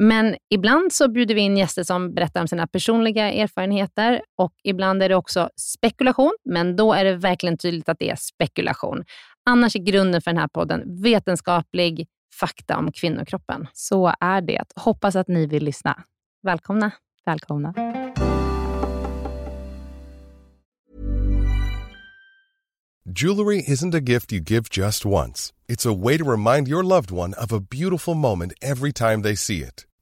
Men ibland så bjuder vi in gäster som berättar om sina personliga erfarenheter och ibland är det också spekulation, men då är det verkligen tydligt att det är spekulation. Annars är grunden för den här podden vetenskaplig fakta om kvinnokroppen. Så är det. Hoppas att ni vill lyssna. Välkomna. Välkomna. Jewelry isn't a gift you give just once. It's a way to remind your loved one of a beautiful moment every time they see it.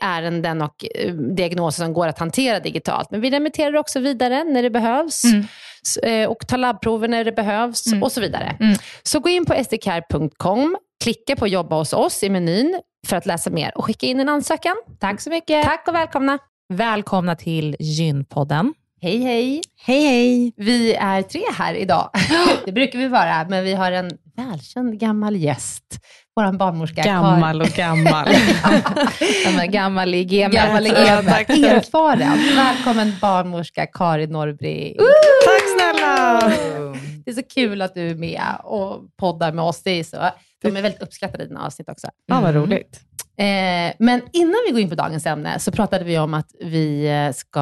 ärenden och eh, diagnoser som går att hantera digitalt. Men vi remitterar också vidare när det behövs mm. Eh, och tar labbprover när det behövs mm. och så vidare. Mm. Så gå in på sdcare.com, klicka på jobba hos oss i menyn för att läsa mer och skicka in en ansökan. Tack så mycket. Tack och välkomna. Välkomna till Gynpodden. Hej hej. Hej hej. Vi är tre här idag. det brukar vi vara, men vi har en välkänd gammal gäst vår barnmorska. Gammal och gammal. gammal i gamet. Gammal i gamet. Erfaren. Välkommen barnmorska Karin Norrbring. Uh, tack snälla! Det är så kul att du är med och poddar med oss. Det är så, de är väldigt uppskattade i dina avsnitt också. Ja, vad roligt. Eh, men innan vi går in på dagens ämne så pratade vi om att vi eh, ska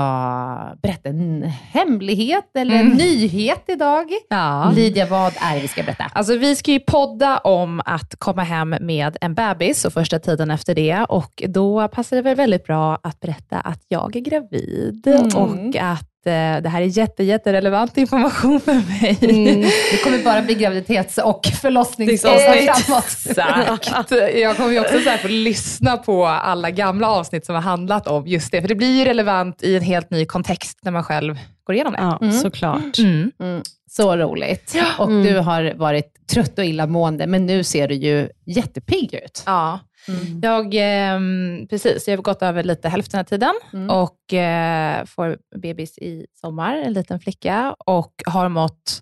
berätta en hemlighet eller en mm. nyhet idag. Ja. Lydia, vad är det vi ska berätta? Alltså, vi ska ju podda om att komma hem med en bebis och första tiden efter det och då passar det väl väldigt bra att berätta att jag är gravid mm. och att det här är jätte, jätterelevant information för mig. Mm. Det kommer bara bli graviditets och förlossningsavsnitt Exakt. Jag kommer ju också så få lyssna på alla gamla avsnitt som har handlat om just det, för det blir ju relevant i en helt ny kontext när man själv går igenom det. Ja, mm. såklart. Mm. Mm. Så roligt. Och du mm. har varit trött och illamående, men nu ser du ju jättepigg ut. Ja. Mm. Jag, eh, precis, jag har gått över lite hälften av tiden mm. och eh, får bebis i sommar, en liten flicka, och har mått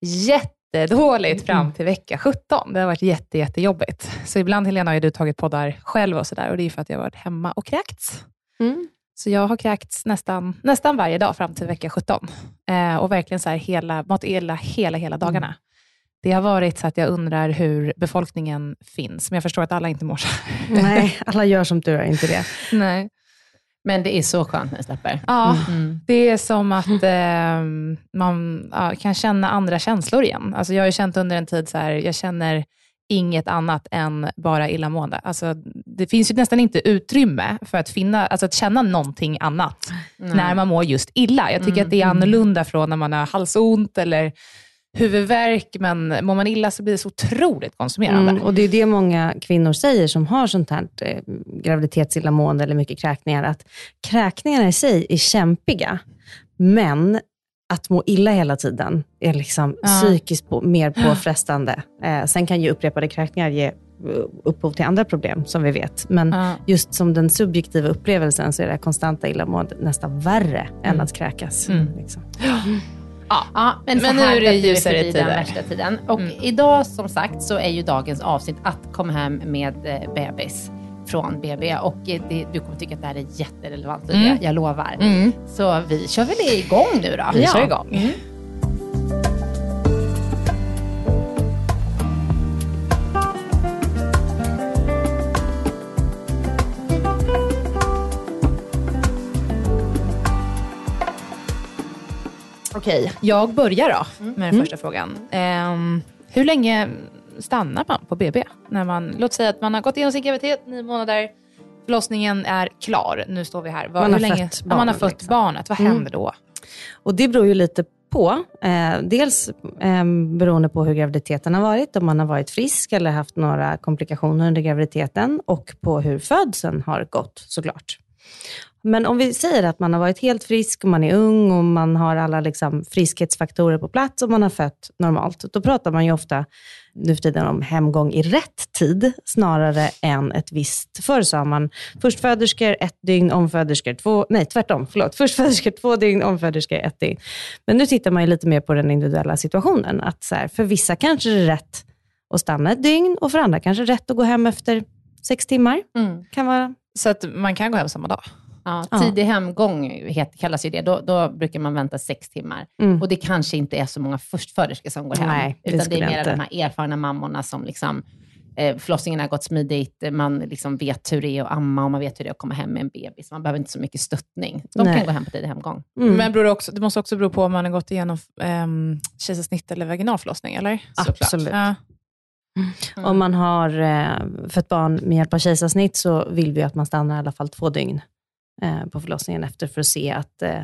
jättedåligt fram till vecka 17. Det har varit jätte, jättejobbigt. Så ibland, Helena, har du tagit poddar själv och sådär och det är för att jag har varit hemma och kräkts. Mm. Så jag har kräkts nästan, nästan varje dag fram till vecka 17 eh, och verkligen så här hela, mått illa hela, hela dagarna. Mm. Det har varit så att jag undrar hur befolkningen finns, men jag förstår att alla inte mår så Nej, alla gör som du, är inte det. Nej. Men det är så skönt när det släpper. Ja, Mm. det är som att eh, man ja, kan känna andra känslor igen. Alltså jag har ju känt under en tid så här, jag känner inget annat än bara illamående. Alltså, det finns ju nästan inte utrymme för att, finna, alltså att känna någonting annat när man mår just illa. Jag tycker Mm, att det är annorlunda från när man har halsont eller huvudvärk, men mår man illa så blir det så otroligt konsumerande. Mm, och det är det många kvinnor säger som har sånt här eh, graviditetsillamående eller mycket kräkningar, att kräkningarna i sig är kämpiga, men att må illa hela tiden är liksom Ja. psykiskt på, mer påfrestande. Eh, sen kan ju upprepade kräkningar ge eh, upphov till andra problem, som vi vet. Men Ja. just som den subjektiva upplevelsen så är det konstanta illamåendet nästan värre än att kräkas. Mm. Liksom. Ja, men, Men så här nu är det ljusare förbi den tider. värsta tiden. Och Mm. idag som sagt så är ju dagens avsnitt att komma hem med eh, bebis från BB. Och eh, det, du kommer tycka att det här är jätterelevant, Mm. jag lovar. Mm. Så vi kör väl igång nu då? Vi kör igång. Mm. Okej, jag börjar då med den första frågan. Ehm, hur länge stannar man på BB? När man, låt säga att man har gått igenom sin graviditet, nio månader, förlossningen är klar. Nu står vi här. Vad, Man har hur länge, fött Ja, man har barnet, fött liksom. barnet. Vad Mm. händer då? Och det beror ju lite på. Eh, dels eh, beroende på hur graviditeten har varit, om man har varit frisk eller haft några komplikationer under graviditeten och på hur födseln har gått såklart. Men om vi säger att man har varit helt frisk och man är ung och man har alla liksom friskhetsfaktorer på plats och man har fött normalt, då pratar man ju ofta nu för tiden om hemgång i rätt tid snarare än ett visst. Förr sa man förstföderskor ett dygn, omföderskor två, nej tvärtom, förlåt. Förstföderskor två dygn, omföderskor ett dygn. Men nu tittar man ju lite mer på den individuella situationen. Att så här, för vissa kanske det är rätt att stanna ett dygn och för andra kanske det är rätt att gå hem efter sex timmar. Mm. Kan vara Så att man kan gå hem samma dag? Ja, Ja. tidig hemgång het, kallas ju det. Då, då brukar man vänta sex timmar. Mm. Och det kanske inte är så många förstföderskor som går hem. Nej, det utan det är mer de här erfarna mammorna som liksom, eh, förlossningen har gått smidigt, man liksom vet hur det är att amma och man vet hur det är att komma hem med en bebis. Man behöver inte så mycket stöttning. De Nej. kan gå hem på tidig hemgång. Mm. Men beror det, också, det måste också bero på om man har gått igenom um, kejsarsnitt eller vaginalförlossning, eller? Såklart. Absolut. Ja. Mm. Om man har eh, fött barn med hjälp av kejsarsnitt så vill vi att man stannar i alla fall två dygn eh, på förlossningen efter för att se att eh,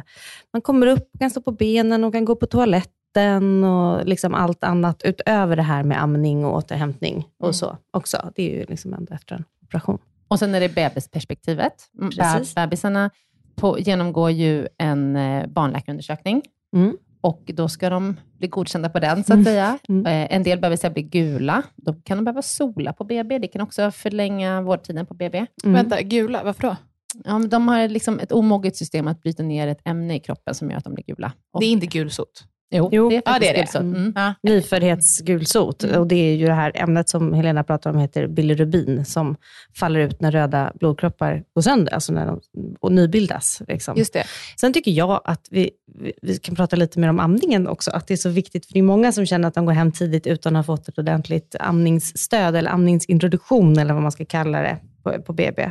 man kommer upp, kan stå på benen och kan gå på toaletten och liksom allt annat utöver det här med amning och återhämtning och Mm. så också. Det är ju liksom ändå efter en operation. Och sen är det bebisperspektivet. Mm, Precis. Be- Bebisarna på, genomgår ju en barnläkarundersökning. Mm. Och då ska de bli godkända på den, så att Mm. säga. Mm. Eh, en del bebisar blir gula. Då kan de behöva sola på BB. Det kan också förlänga vårdtiden på BB. Mm. Vänta, gula, varför då? Ja, men de har liksom ett omoget system att bryta ner ett ämne i kroppen som gör att de blir gula. Och, Det är inte gulsot. Jo, Jo. det är Ja, det är det. gulsot. Mm. Ja. Nyföddhetsgulsot. Och det är ju det här ämnet som Helena pratar om, heter bilirubin, som faller ut när röda blodkroppar går sönder, alltså när de och nybildas. Liksom. Just det. Sen tycker jag att vi, vi, vi kan prata lite mer om amningen också, att det är så viktigt, för det är många som känner att de går hem tidigt utan att ha fått ett ordentligt amningsstöd, eller amningsintroduktion, eller vad man ska kalla det, på, på BB.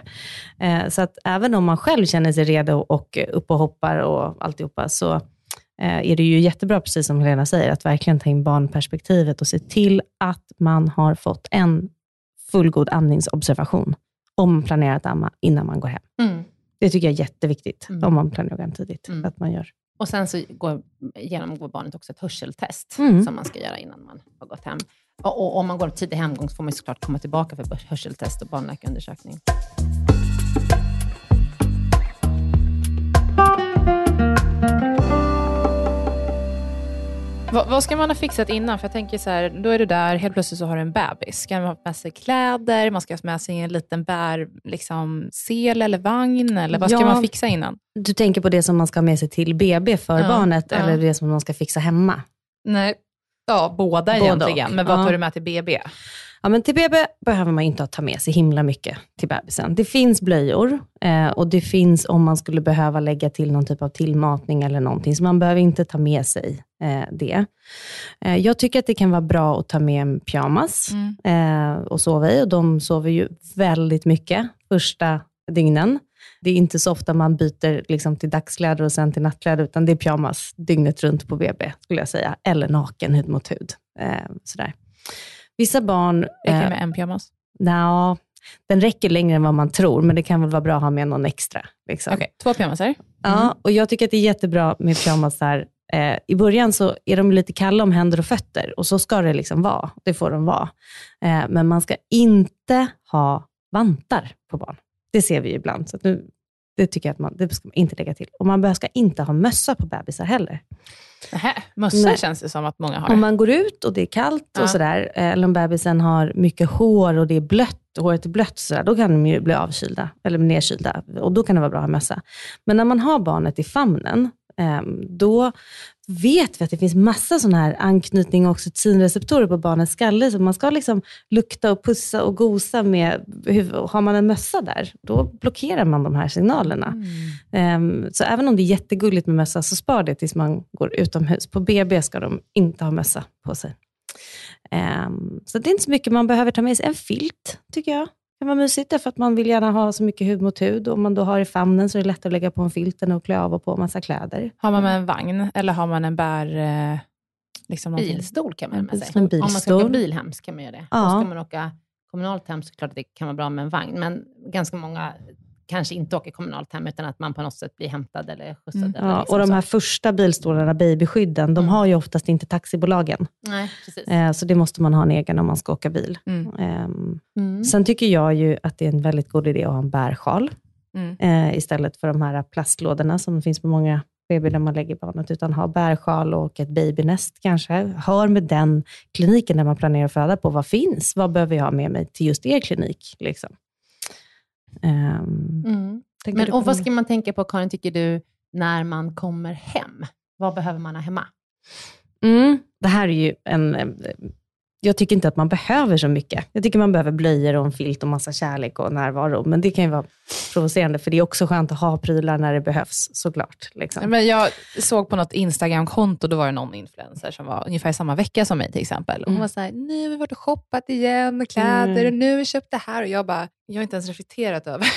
Eh, så att även om man själv känner sig redo och upp och hoppar och alltihopa, så är det ju jättebra, precis som Helena säger, att verkligen ta in barnperspektivet och se till att man har fått en fullgod amningsobservation, om man planerar att amma innan man går hem. Mm. Det tycker jag är jätteviktigt, Mm. om man planerar att tidigt, Mm. att man gör. Och sen så går, genomgår barnet också ett hörseltest Mm. som man ska göra innan man har gått hem. Och, och om man går tidig hemgång så får man såklart komma tillbaka för hörseltest och barnläkarundersökning. Vad, vad ska man ha fixat innan? För jag tänker så här, då är du där, helt plötsligt så har du en bebis. Ska man ha med sig kläder? Man ska ha med sig en liten bär, liksom, sel eller vagn? Eller vad ska Ja. man fixa innan? Du tänker på det som man ska ha med sig till BB för Ja, barnet, ja. eller det som man ska fixa hemma? Nej. Ja, båda Både egentligen. och. Men vad tar du med till BB? Ja, men till BB behöver man inte ta med sig himla mycket till bebisen. Det finns blöjor eh, och det finns om man skulle behöva lägga till någon typ av tillmatning eller någonting, så man behöver inte ta med sig eh, det. Eh, jag tycker att det kan vara bra att ta med en pyjamas Mm. eh, och sova i och de sover ju väldigt mycket första dygnen. Det är inte så ofta man byter liksom, till dagskläder och sen till nattkläder, utan det är pyjamas dygnet runt på BB, skulle jag säga. Eller naken, hud mot hud. Eh, sådär. Vissa barn... Räcker det med en pyjamas? Nja, den räcker längre än vad man tror, men det kan väl vara bra att ha med någon extra. Liksom. Okej, två pyjamasar. Ja, och jag tycker att det är jättebra med pyjamasar. Eh, I början så är de lite kalla om händer och fötter och så ska det liksom vara. Det får de vara. Eh, men man ska inte ha vantar på barn. Det ser vi ibland. Så nu, det tycker jag att man, det ska man inte lägga till. Och man ska inte ha mössa på bebisar heller. Nähä, mössa Nej. känns det som att många har. Om man går ut och det är kallt Ja. och sådär, eh, eller om bebisen har mycket hår och det är blött, håret är blött, sådär, då kan de ju bli avkylda, eller nedkylda. Och då kan det vara bra att ha mössa. Men när man har barnet i famnen, då vet vi att det finns massa sådana här anknytning och oxytocinreceptorer på barnets skalle. Så man ska liksom lukta och pussa och gosa med, har man en mössa där, då blockerar man de här signalerna. Ehm, så även om det är jättegulligt med mössa, så spar det tills man går utomhus. På BB ska de inte ha mössa på sig. Ehm, så det är inte så mycket man behöver ta med sig. En filt tycker jag kan vara mysigt, därför att man vill gärna ha så mycket hud mot hud. Om man då har i famnen så är det lättare att lägga på en filt än att klä av och på en massa kläder. Har man med en vagn eller har man en bär... Eh, liksom? Bilstol kan man ha med sig. Om man ska åka bil hem så kan man göra det. Ja. Då ska man åka kommunalt hem så klart att det kan vara bra med en vagn. Men ganska många kanske inte åker kommunalt hem utan att man på något sätt blir hämtad eller skjutsad. Mm. Eller Ja, liksom och de så. här första bilstolarna, babyskydden, de Mm. har ju oftast inte taxibolagen. Nej, precis. Eh, så det måste man ha en egen om man ska åka bil. Mm. Mm. Sen tycker jag ju att det är en väldigt god idé att ha en bärsjal. Mm. eh, istället för de här plastlådorna som finns på många BB där man lägger barnet, utan ha bärsjal och ett babynest kanske. Hör med den kliniken där man planerar att föda på, vad finns? Vad behöver jag ha med mig till just er klinik? Liksom. Ehm, Mm. Men, och vad ska man tänka på, Karin, tycker du, när man kommer hem? Vad behöver man ha hemma? Mm, det här är ju en... eh, Jag tycker inte att man behöver så mycket. Jag tycker man behöver blöjor och en filt och massa kärlek och närvaro. Men det kan ju vara provocerande, för det är också skönt att ha prylar när det behövs, såklart. Liksom. Men jag såg på något Instagram-konto, då var det någon influencer som var ungefär samma vecka som mig till exempel. Och Hon Mm. var så här, nu har vi varit och shoppat igen kläder Mm. och nu har vi köpt det här. Och jag bara, jag har inte ens reflekterat över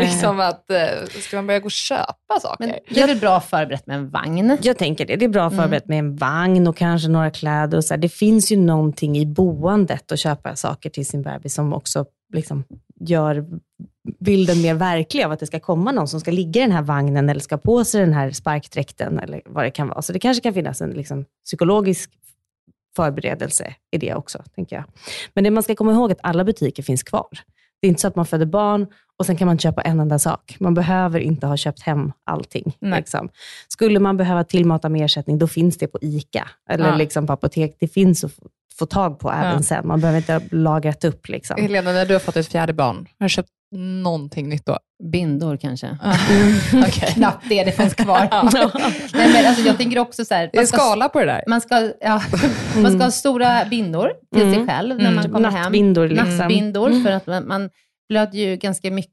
liksom att, eh, ska man börja gå och köpa saker? Men det är väl bra förberett med en vagn? Jag tänker det. Det är bra Mm. förberett med en vagn och kanske några kläder. Och så här. Det finns ju någonting i boendet att köpa saker till sin bebis som också liksom gör bilden mer verklig av att det ska komma någon som ska ligga i den här vagnen eller ska på sig den här sparkdräkten eller vad det kan vara. Så det kanske kan finnas en liksom, psykologisk förberedelse i det också, tänker jag. Men det man ska komma ihåg är att alla butiker finns kvar. Det är inte så att man föder barn och sen kan man köpa en enda sak. Man behöver inte ha köpt hem allting. Liksom. Skulle man behöva tillmata med ersättning, då finns det på ICA eller Ja. liksom på apotek. Det finns att få- få tag på även Ja. sen. Man behöver inte ha lagrat upp. Liksom. Helena, när du har fått ett fjärde barn, har du köpt någonting nytt då? Bindor kanske? Okej. Knappt det, det finns kvar. Nej, men alltså, jag tänker också så här, Det är man ska, skala på det där. man ska, ja, man ska ha stora bindor till Mm. sig själv när man Mm. kommer hem. Nattbindor. Liksom. Nattbindor, Mm. för att man, man blöder ju ganska mycket.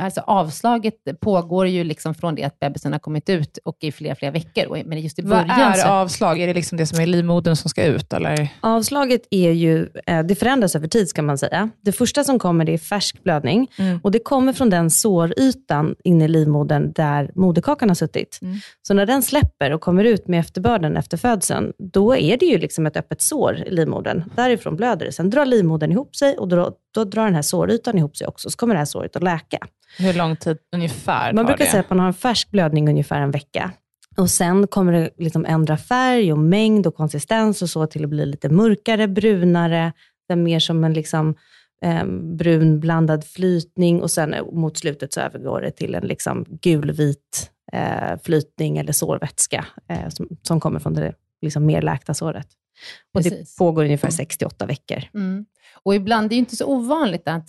Alltså avslaget pågår ju liksom från det att bebisen har kommit ut och i flera, flera veckor. Och, men just i Vad början är så... avslag? Är det liksom det som är livmodern som ska ut? Eller? Avslaget är ju, eh, det förändras över tid ska man säga. Det första som kommer det är färsk blödning Mm. och det kommer från den sårytan inne i livmodern där moderkakan har suttit. Mm. Så när den släpper och kommer ut med efterbörden efter födseln, då är det ju liksom ett öppet sår i livmodern. Därifrån blöder det. Sen drar livmodern ihop sig och då, då drar den här sårytan ihop sig också. Så kommer det här såret att läka. Hur lång tid ungefär Man brukar det? säga att man har en färsk blödning ungefär en vecka. Och Sen kommer det liksom ändra färg och mängd och konsistens och så till att bli lite mörkare, brunare, mer som en liksom, eh, brun blandad flytning och sen mot slutet så övergår det till en liksom gulvit eh, flytning eller sårvätska eh, som, som kommer från det liksom mer läkta såret. Och Precis. det pågår ungefär 68 veckor. Mm. Och ibland, det är ju inte så ovanligt att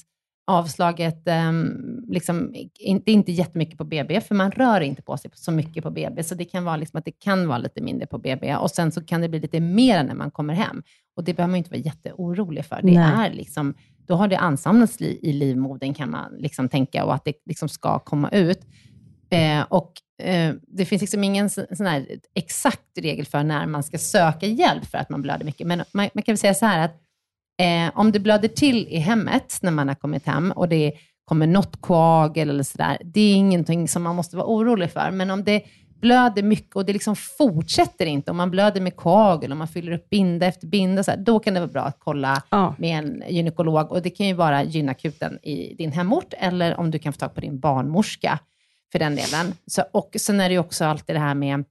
avslaget, um, liksom, det är inte jättemycket på BB, för man rör inte på sig så mycket på BB, så det kan vara liksom att det kan vara lite mindre på BB och sen så kan det bli lite mer när man kommer hem. Och det behöver man inte vara jätteorolig för. Det Nej. är liksom, då har det ansamlats li, i livmodern kan man liksom tänka och att det liksom ska komma ut. Eh, och eh, det finns liksom ingen så- sån exakt regel för när man ska söka hjälp för att man blöder mycket. Men man, man kan väl säga så här att eh, om det blöder till i hemmet när man har kommit hem och det kommer något koagel eller sådär. Det är ingenting som man måste vara orolig för. Men om det blöder mycket och det liksom fortsätter inte, om man blöder med koagel, om man fyller upp binda efter binda, så här, då kan det vara bra att kolla Ja. med en gynekolog. Och det kan ju vara gynakuten i din hemort, eller om du kan få tag på din barnmorska för den delen. Så, och sen är det ju också alltid det här med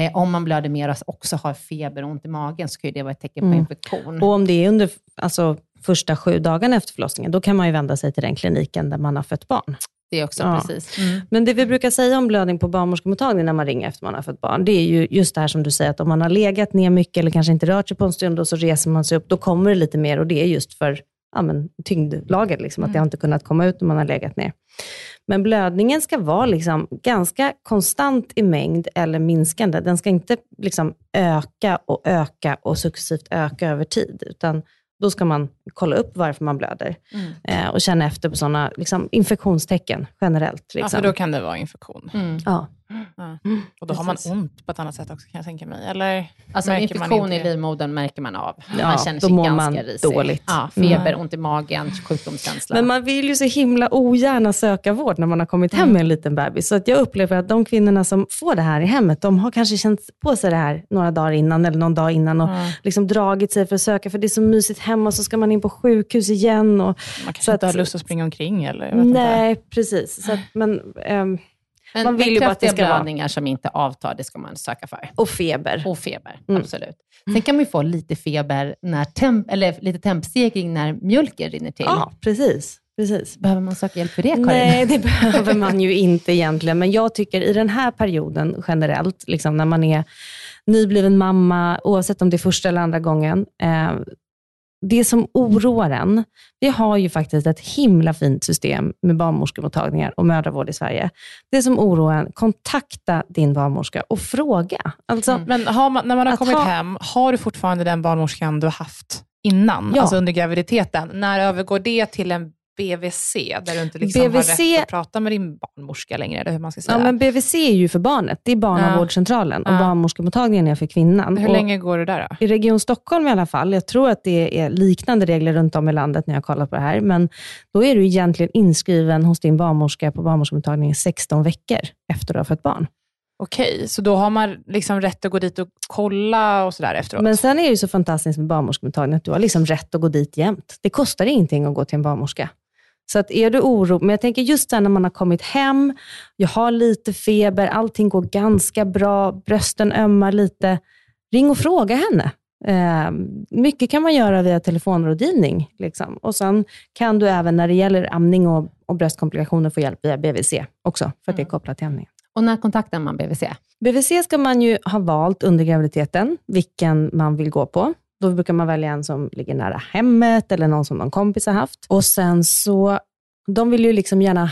Eh, om man blöder mer och också har feber och ont i magen, så kan ju det vara ett tecken på Mm. infektion. Och om det är under alltså, första sju dagarna efter förlossningen, då kan man ju vända sig till den kliniken där man har fött barn. det är också Ja. precis. Mm. Men det vi brukar säga om blödning på barnmorskemottagningen när man ringer efter man har fött barn, det är ju just det här som du säger, att om man har legat ner mycket eller kanske inte rört sig på en stund och så reser man sig upp, då kommer det lite mer och det är just för ja, men, tyngdlaget, liksom, att det har inte kunnat komma ut när man har legat ner. Men blödningen ska vara liksom ganska konstant i mängd eller minskande. Den ska inte liksom öka och öka och successivt öka över tid, utan då ska man kolla upp varför man blöder Mm. eh, och känna efter på sådana liksom, infektionstecken generellt. Ja, Liksom. för då kan det vara infektion. Mm. Ja. Ja. Mm, Och då har man ont på ett annat sätt också kan jag tänka mig. Eller Alltså en märker man infektion i livmodern märker man av. Ja, man känner då sig mår ganska man risig. dåligt. Ja, feber, Mm. ont i magen, sjukdomskänsla. Men man vill ju så himla ogärna söka vård när man har kommit hem Mm. med en liten bebis. Så att jag upplever att de kvinnorna som får det här i hemmet, de har kanske känt på sig det här några dagar innan eller någon dag innan och Ja. liksom dragit sig för att söka, för det är så mysigt hemma och så ska man in på sjukhus igen. Och, Man kanske Så inte att- har lust att springa omkring eller jag vet inte. nej, precis. Så att, men, ehm, Men, man vill ju bara att det ska vara- som inte avtar, det ska man söka för. och feber. Och feber, Mm. absolut. Sen kan man ju få lite feber, när temp, eller lite tempstegring när mjölken rinner till. Ja, precis. precis. Behöver man söka hjälp för det, Karin? Nej, det behöver man ju inte egentligen. Men jag tycker i den här perioden generellt, liksom när man är nybliven mamma, oavsett om det är första eller andra gången, eh, det som oroar en, vi har ju faktiskt ett himla fint system med barnmorskemottagningar och mödravård i Sverige. Det som oroar en, kontakta din barnmorska och fråga. Alltså, Mm. Men man, när man har kommit ha- hem, har du fortfarande den barnmorskan du har haft innan? Ja. Alltså under graviditeten. När övergår det till en BVC, där du inte liksom BVC har rätt att prata med din barnmorska längre, eller hur man ska säga? Ja, men BVC är ju för barnet. Det är barnavårdscentralen och Ja. barnmorskemottagningen är för kvinnan. hur Och- länge går det där då? I Region Stockholm i alla fall, jag tror att det är liknande regler runt om i landet när jag kollar på det här, men då är du egentligen inskriven hos din barnmorska på barnmorskemottagningen 16 veckor efter du har fött barn. Okej, så då har man liksom rätt att gå dit och kolla och sådär efteråt? Men sen är det ju så fantastiskt med barnmorskemottagningen att du har liksom rätt att gå dit jämt. Det kostar ingenting att gå till en barnmorska. Så att är du oro, men jag tänker just när man har kommit hem, jag har lite feber, allting går ganska bra, brösten ömmar lite. Ring och fråga henne. Eh, mycket kan man göra via telefonrådgivning. Liksom. Och Sen kan du även när det gäller amning och, och bröstkomplikationer få hjälp via BVC också, för att det är kopplat till amning. Och när kontaktar man BVC? BVC ska man ju ha valt under graviditeten, vilken man vill gå på. Då brukar man välja en som ligger nära hemmet eller någon som någon kompis har haft. Och sen så, de vill ju liksom gärna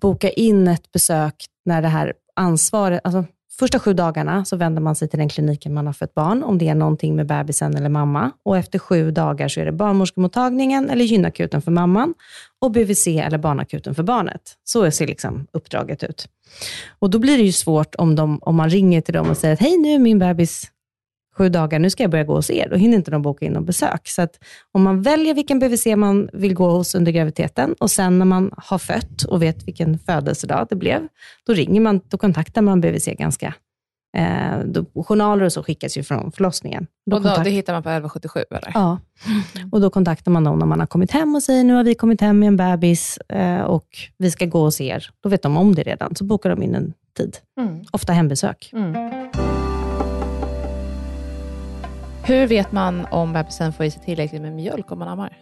boka in ett besök när det här ansvaret, alltså första sju dagarna så vänder man sig till den kliniken man har fött barn, om det är någonting med bebisen eller mamma. Och efter sju dagar så är det barnmorskemottagningen eller gynakuten för mamman och BVC eller barnakuten för barnet. Så ser liksom uppdraget ut. Och Då blir det ju svårt om, de, om man ringer till dem och säger att hej, nu är min bebis sju dagar, nu ska jag börja gå hos er. Då hinner inte de boka in någon besök. Så att om man väljer vilken BVC man vill gå hos under graviditeten och sen när man har fött och vet vilken födelsedag det blev, då ringer man, då kontaktar man BVC ganska Eh, då, journaler och så skickas ju från förlossningen. Då och då, kontakt- det hittar man på 1177 eller? Ja, och då kontaktar man dem när man har kommit hem och säger nu har vi kommit hem med en bebis eh, och vi ska gå hos er. Då vet de om det redan, så bokar de in en tid. Mm. Ofta hembesök. Mm. Hur vet man om bebisen får i sig tillräckligt med mjölk om man ammar?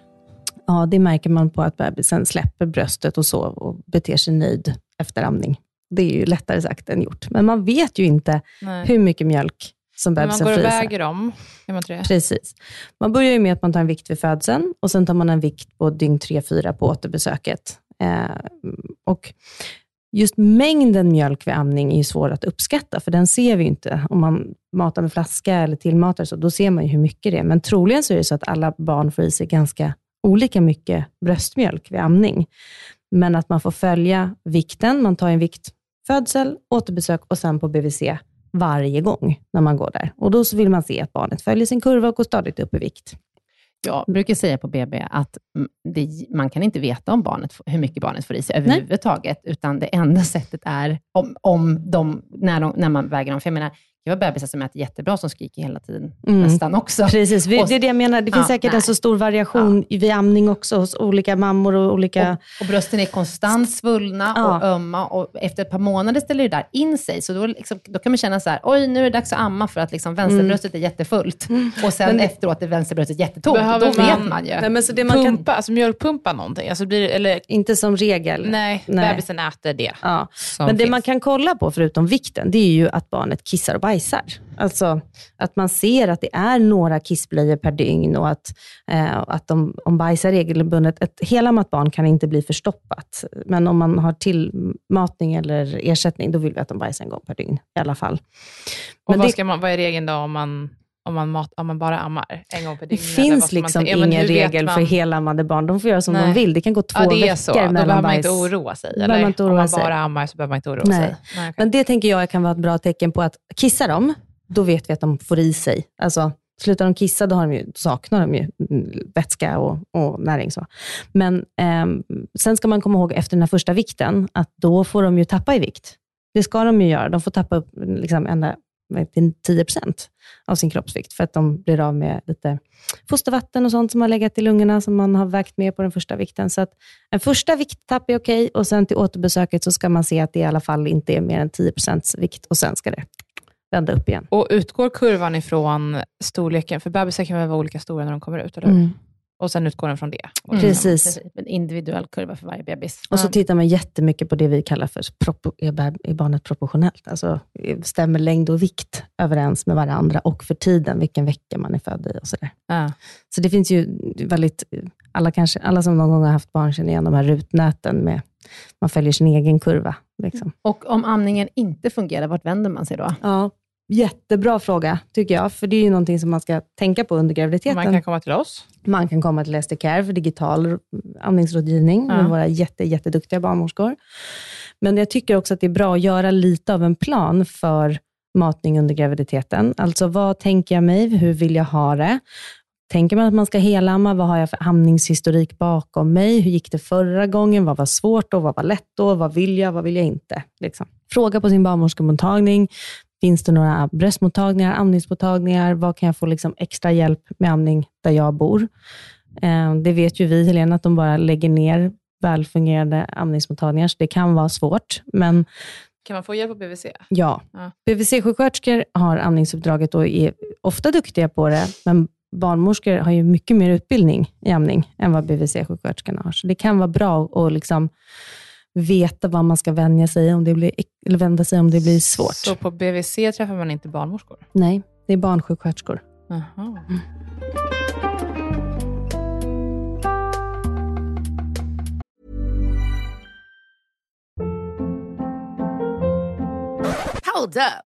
Ja, det märker man på att bebisen släpper bröstet och så och beter sig nöjd efter amning. Det är ju lättare sagt än gjort. Men man vet ju inte Nej. hur mycket mjölk som man bebisen går och får i sig. väger dem, kan man inte det? Precis. Man börjar ju med att man tar en vikt vid födseln och sen tar man en vikt på dygn 3-4 på återbesöket. Eh, och just mängden mjölk vid amning är ju svår att uppskatta, för den ser vi ju inte. Om man matar med flaska eller tillmatar, så, då ser man ju hur mycket det är. Men troligen så är det så att alla barn får i sig ganska olika mycket bröstmjölk vid amning. Men att man får följa vikten. Man tar en vikt födsel, återbesök och sen på BVC varje gång när man går där. Och Då så vill man se att barnet följer sin kurva och går stadigt upp i vikt. Jag brukar säga på BB att det, man kan inte veta om barnet, hur mycket barnet får i sig överhuvudtaget, utan det enda sättet är om, om de, när, de, när man väger dem. För jag menar, jag har bebisar som äter jättebra, som skriker hela tiden, Mm. nästan också. Precis, det är det jag menar. Det finns Ja, säkert nej. en så stor variation vid amning också hos olika mammor och olika... Och, och brösten är konstant svullna Ja. och ömma och efter ett par månader ställer det där in sig. Så då, liksom, då kan man känna så här, oj nu är det dags att amma för att liksom vänsterbröstet är jättefullt. Och sen Men det- efteråt är vänsterbröstet jättetomt. Behöver Då vet man- man ju. Nej, men så det man kan, Pumpa, alltså mjölkpumpa någonting. Alltså blir det, eller, inte som regel. nej, Nej. bebisen äter det. Ja. Men det finns. man kan kolla på, förutom vikten, det är ju att barnet kissar och bajsar. Alltså att man ser att det är några kissblöjor per dygn och att, eh, att de, om bajsar regelbundet. Ett helammat barn kan inte bli förstoppat, men om man har tillmatning eller ersättning, då vill vi att de bajsar en gång per dygn i alla fall. Och Men vad, det, ska man, vad är regeln då om man, om man, mat, om man bara ammar en gång per det dygn? vad finns man liksom? Ja, men ingen vet regel man- för helammade barn. De får göra som Nej. de vill. Det kan gå två Ja, det är veckor så. Då mellan behöver man bajs. inte oroa sig. behöver man inte om oroa man sig. bara ammar så behöver man inte oroa Nej. sig. Nej, okej. Men det tänker jag kan vara ett bra tecken på att kissar de, då vet vi att de får i sig. Alltså, slutar de kissa, då, har de ju, saknar de ju vätska och, och näring. Så. Men ehm, sen ska man komma ihåg efter den här första vikten, att då får de ju tappa i vikt. Det ska de ju göra. De får tappa upp liksom, ända det, 10 procent av sin kroppsvikt, för att de blir av med lite fostervatten och sånt som har legat i lungorna, som man har vägt med på den första vikten. Så att en första vikttapp är okej och sen till återbesöket så ska man se att det i alla fall inte är mer än 10 procents vikt och sen ska det vända upp igen. Och utgår kurvan ifrån storleken? För bebisar kan väl vara olika stora när de kommer ut, eller hur? Mm. Och sen utgår den från det? Mm. Precis. En individuell kurva för varje bebis. Och så tittar man jättemycket på det vi kallar för är barnet proportionellt? Alltså stämmer längd och vikt överens med varandra och för tiden, vilken vecka man är född i och sådär. Ja. Så det finns ju väldigt, alla, kanske, alla som någon gång har haft barn känner igen de här rutnäten med, man följer sin egen kurva. Liksom. Och om amningen inte fungerar, vart vänder man sig då? Ja, jättebra fråga tycker jag, för det är ju någonting som man ska tänka på under graviditeten. Man kan komma till oss. Man kan komma till ST Care för digital amningsrådgivning Ja. med våra jätte, jätteduktiga barnmorskor. Men jag tycker också att det är bra att göra lite av en plan för matning under graviditeten. Alltså vad tänker jag mig? Hur vill jag ha det? Tänker man att man ska helamma? Vad har jag för amningshistorik bakom mig? Hur gick det förra gången? Vad var svårt då? Vad var lätt då? Vad vill jag? Vad vill jag inte? Liksom. Fråga på sin barnmorskemottagning. Finns det några bröstmottagningar, amningsmottagningar? Vad kan jag få liksom extra hjälp med amning där jag bor? Eh, Det vet ju vi, Helena, att de bara lägger ner välfungerande amningsmottagningar, så det kan vara svårt. Men Kan man få hjälp av BVC? ja, Ja. BVC-sjuksköterskor har amningsuppdraget och är ofta duktiga på det, men barnmorskor har ju mycket mer utbildning i amning än vad BVC-sjuksköterskorna har. Så det kan vara bra att liksom veta vad man ska vänja sig om det blir, eller vända sig om det blir svårt. Så på BVC träffar man inte barnmorskor? Nej, det är barnsjuksköterskor. Jaha. Hold up.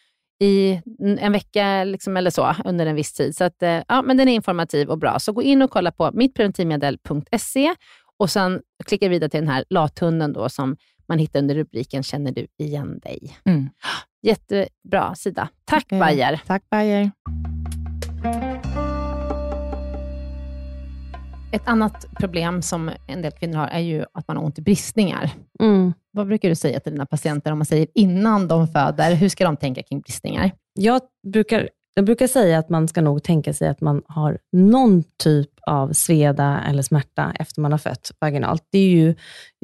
i en vecka liksom, eller så under en viss tid. Så att, eh, ja, men den är informativ och bra. Så gå in och kolla på mittpreventivmedel.se och sen klicka vidare till den här lathunden då som man hittar under rubriken Känner du igen dig? Mm. Jättebra sida. Tack Eh, Bayer. Tack Bayer. Ett annat problem som en del kvinnor har är ju att man har ont i bristningar. Mm. Vad brukar du säga till dina patienter om man säger innan de föder? Hur ska de tänka kring bristningar? Jag brukar, jag brukar säga att man ska nog tänka sig att man har någon typ av sveda eller smärta efter man har fött vaginalt. Det är ju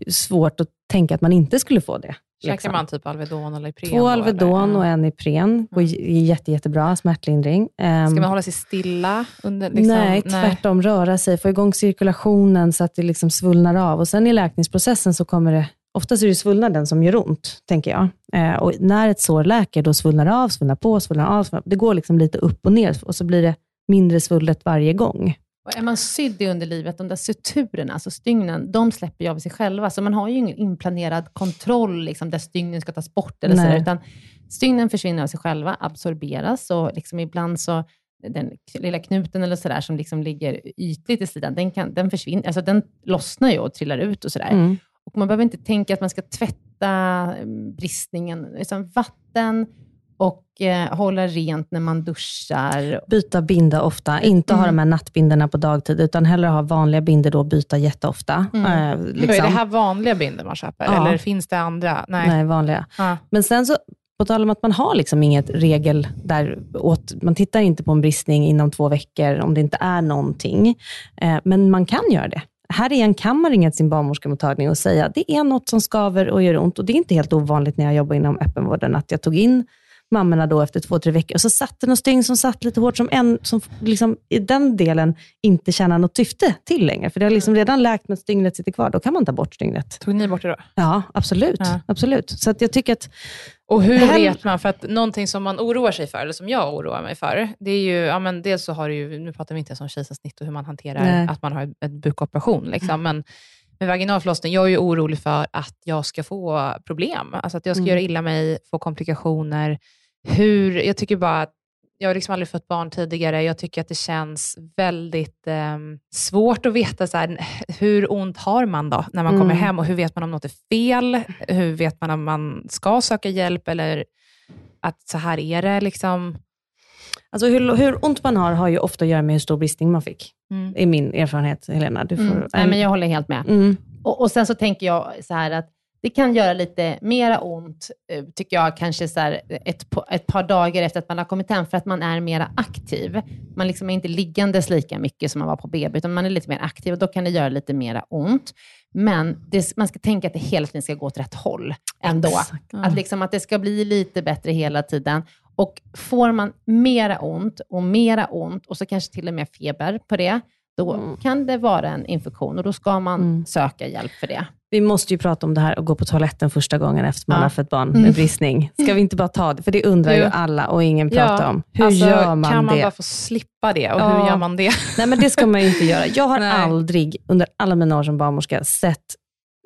svårt att tänka att man inte skulle få det. Käkar liksom. man typ Alvedon eller Ipren? Två Alvedon eller? och en Ipren går j- jätte, jättebra smärtlindring. Ehm, Ska man hålla sig stilla? Under, liksom, nej, tvärtom röra sig, få igång cirkulationen så att det liksom svullnar av. Och Sen i läkningsprocessen så kommer det, oftast är det svullnaden som gör ont, tänker jag. Eh, och när ett sår läker, då svullnar av, svullnar på, svullnar av. Svullnar. Det går liksom lite upp och ner och så blir det mindre svullet varje gång. Och är man sydd i underlivet, de där suturerna, alltså stygnen, de släpper ju av sig själva. Så man har ju ingen inplanerad kontroll liksom, där stygnen ska tas bort. Eller så Nej. där, utan stygnen försvinner av sig själva, absorberas och liksom ibland så den lilla knuten eller sådär som liksom ligger ytligt i sidan, den, kan, den försvinner, alltså den lossnar ju och trillar ut och sådär. Mm. Och man behöver inte tänka att man ska tvätta eh, bristningen, utan vatten och eh, hålla rent när man duschar. Byta binda ofta, inte ha Mm. de här nattbindorna på dagtid, utan hellre ha vanliga bindor då och byta jätteofta. Mm. Eh, liksom. Är det här vanliga binder man köper? Ja. Eller finns det andra? Nej. Nej, vanliga. Ja. Men sen så, på tal om att man har liksom inget regel där åt, man tittar inte på en bristning inom två veckor om det inte är någonting. Eh, men man kan göra det. Här igen kan man ringa till sin barnmorskemottagning och säga det är något som skaver och gör ont. Och Det är inte helt ovanligt när jag jobbar inom öppenvården att jag tog in mammorna då efter två, tre veckor och så satt det någon stygn som satt lite hårt som en som liksom i den delen inte tjänar något syfte till längre. För det har liksom redan läkt men stygnet sitter kvar. Då kan man ta bort stygnet. Tog ni bort det då? Ja, absolut. Ja. absolut. Så att jag tycker att Och hur här- vet man, för att någonting som man oroar sig för, eller som jag oroar mig för, det är ju, ja men dels så har du ju, nu pratar vi inte ens om kejsarsnitt och hur man hanterar Nej. att man har en bukoperation, liksom, men med vaginal förlossning, jag är ju orolig för att jag ska få problem, alltså att jag ska Mm. göra illa mig, få komplikationer. Hur, jag tycker bara att jag har liksom aldrig fått barn tidigare. Jag tycker att det känns väldigt eh, svårt att veta så här, hur ont har man då när man kommer Mm. hem och hur vet man om något är fel? Hur vet man om man ska söka hjälp eller att så här är det? Liksom. Alltså hur, hur ont man har har ju ofta att göra med hur stor bristning man fick. Mm. Är min erfarenhet, Helena. Du får, Mm. Nej, men jag håller helt med. Mm. Och, och sen så tänker jag så här att det kan göra lite mera ont, eh, tycker jag, kanske så här ett, ett par dagar efter att man har kommit hem, för att man är mera aktiv. Man liksom är inte liggandes lika mycket som man var på BB, utan man är lite mer aktiv och då kan det göra lite mera ont. Men det, man ska tänka att det hela tiden ska gå åt rätt håll ändå. Exakt. Att, liksom, att det ska bli lite bättre hela tiden. Och får man mera ont och mera ont och så kanske till och med feber på det, då Mm. kan det vara en infektion och då ska man Mm. söka hjälp för det. Vi måste ju prata om det här och gå på toaletten första gången efter man Ja. har fött barn Mm. med bristning. Ska vi inte bara ta det? För det undrar ju alla och ingen pratar om. Hur alltså, gör man kan man det? bara få slippa det och Ja. hur gör man det? Nej, men det ska man ju inte göra. Jag har Nej. aldrig under alla mina år som barnmorska sett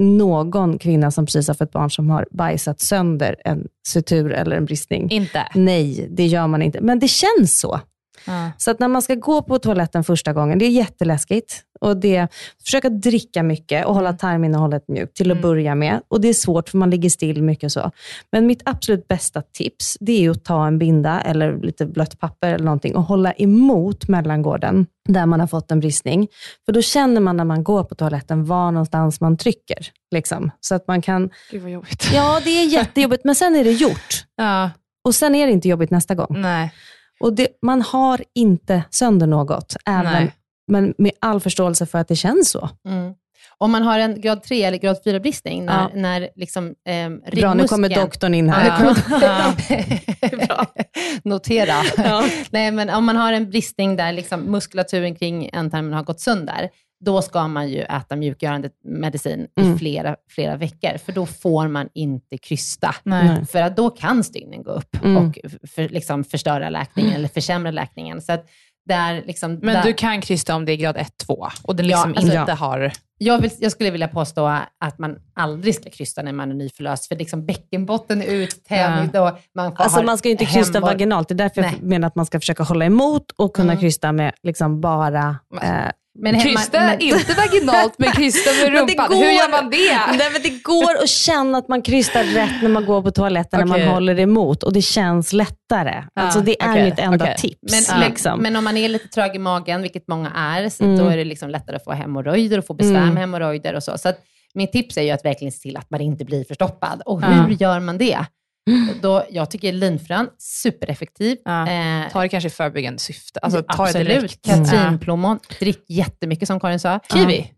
någon kvinna som precis har fött barn som har bajsat sönder en sutur eller en bristning. inte. Nej, det gör man inte. Men det känns så. Ja. Så att när man ska gå på toaletten första gången, det är jätteläskigt. Och det, försöka dricka mycket och hålla tarminnehållet mjukt till att Mm. börja med. Och Det är svårt för man ligger still mycket så. Men mitt absolut bästa tips, det är att ta en binda eller lite blött papper eller någonting och hålla emot mellangården där man har fått en bristning. För då känner man när man går på toaletten var någonstans man trycker. Liksom. Så att man kan, Gud vad jobbigt. ja det är jättejobbigt, men sen är det gjort. Ja. Och sen är det inte jobbigt nästa gång. Nej. Och det, man har inte sönder något, även, Nej. men med all förståelse för att det känns så. Mm. Om man har en grad 3 eller grad 4 bristning, när, Ja. när liksom, eh, Bra, nu kommer ryggmuskeln- doktorn in Ja, här. kommer- Bra. Notera. Ja. Nej, men om man har en bristning där liksom muskulaturen kring ändtarmen har gått sönder, då ska man ju äta mjukgörande medicin Mm. i flera, flera veckor, för då får man inte krysta. Nej. För att då kan stygnen gå upp Mm. och för, liksom förstöra läkningen eller försämra läkningen. Så att där, liksom, Men där, du kan krysta om det är grad 1-2 och den Ja, liksom alltså- inte har... jag, vill, jag skulle vilja påstå att man aldrig ska krysta när man är nyförlöst, för liksom bäckenbotten är uttänd och man får Alltså man ska inte krysta vaginalt. Det är därför Nej. jag menar att man ska försöka hålla emot och kunna Mm. krysta med liksom bara... Eh, Men hemma- Krysta men- inte vaginalt, men krysta med rumpan. går- Hur gör man det? Nej, men det går att känna att man krystar rätt när man går på toaletten, när Okej. man håller emot och det känns lättare. Ja, alltså det är okej, mitt enda okej. tips. Men, liksom. men om man är lite trög i magen, vilket många är, så Mm. då är det liksom lättare att få hemorrojder och få besvär Mm. med hemorrojder och så. Så att, mitt tips är ju att verkligen se till att man inte blir förstoppad. Och hur gör man det? Då, jag tycker linfrön, supereffektiv. Ja. Eh, Ta det kanske i förebyggande syfte. Alltså, ta det absolut. direkt. Katrinplommon, drick jättemycket som Karin sa. Kiwi.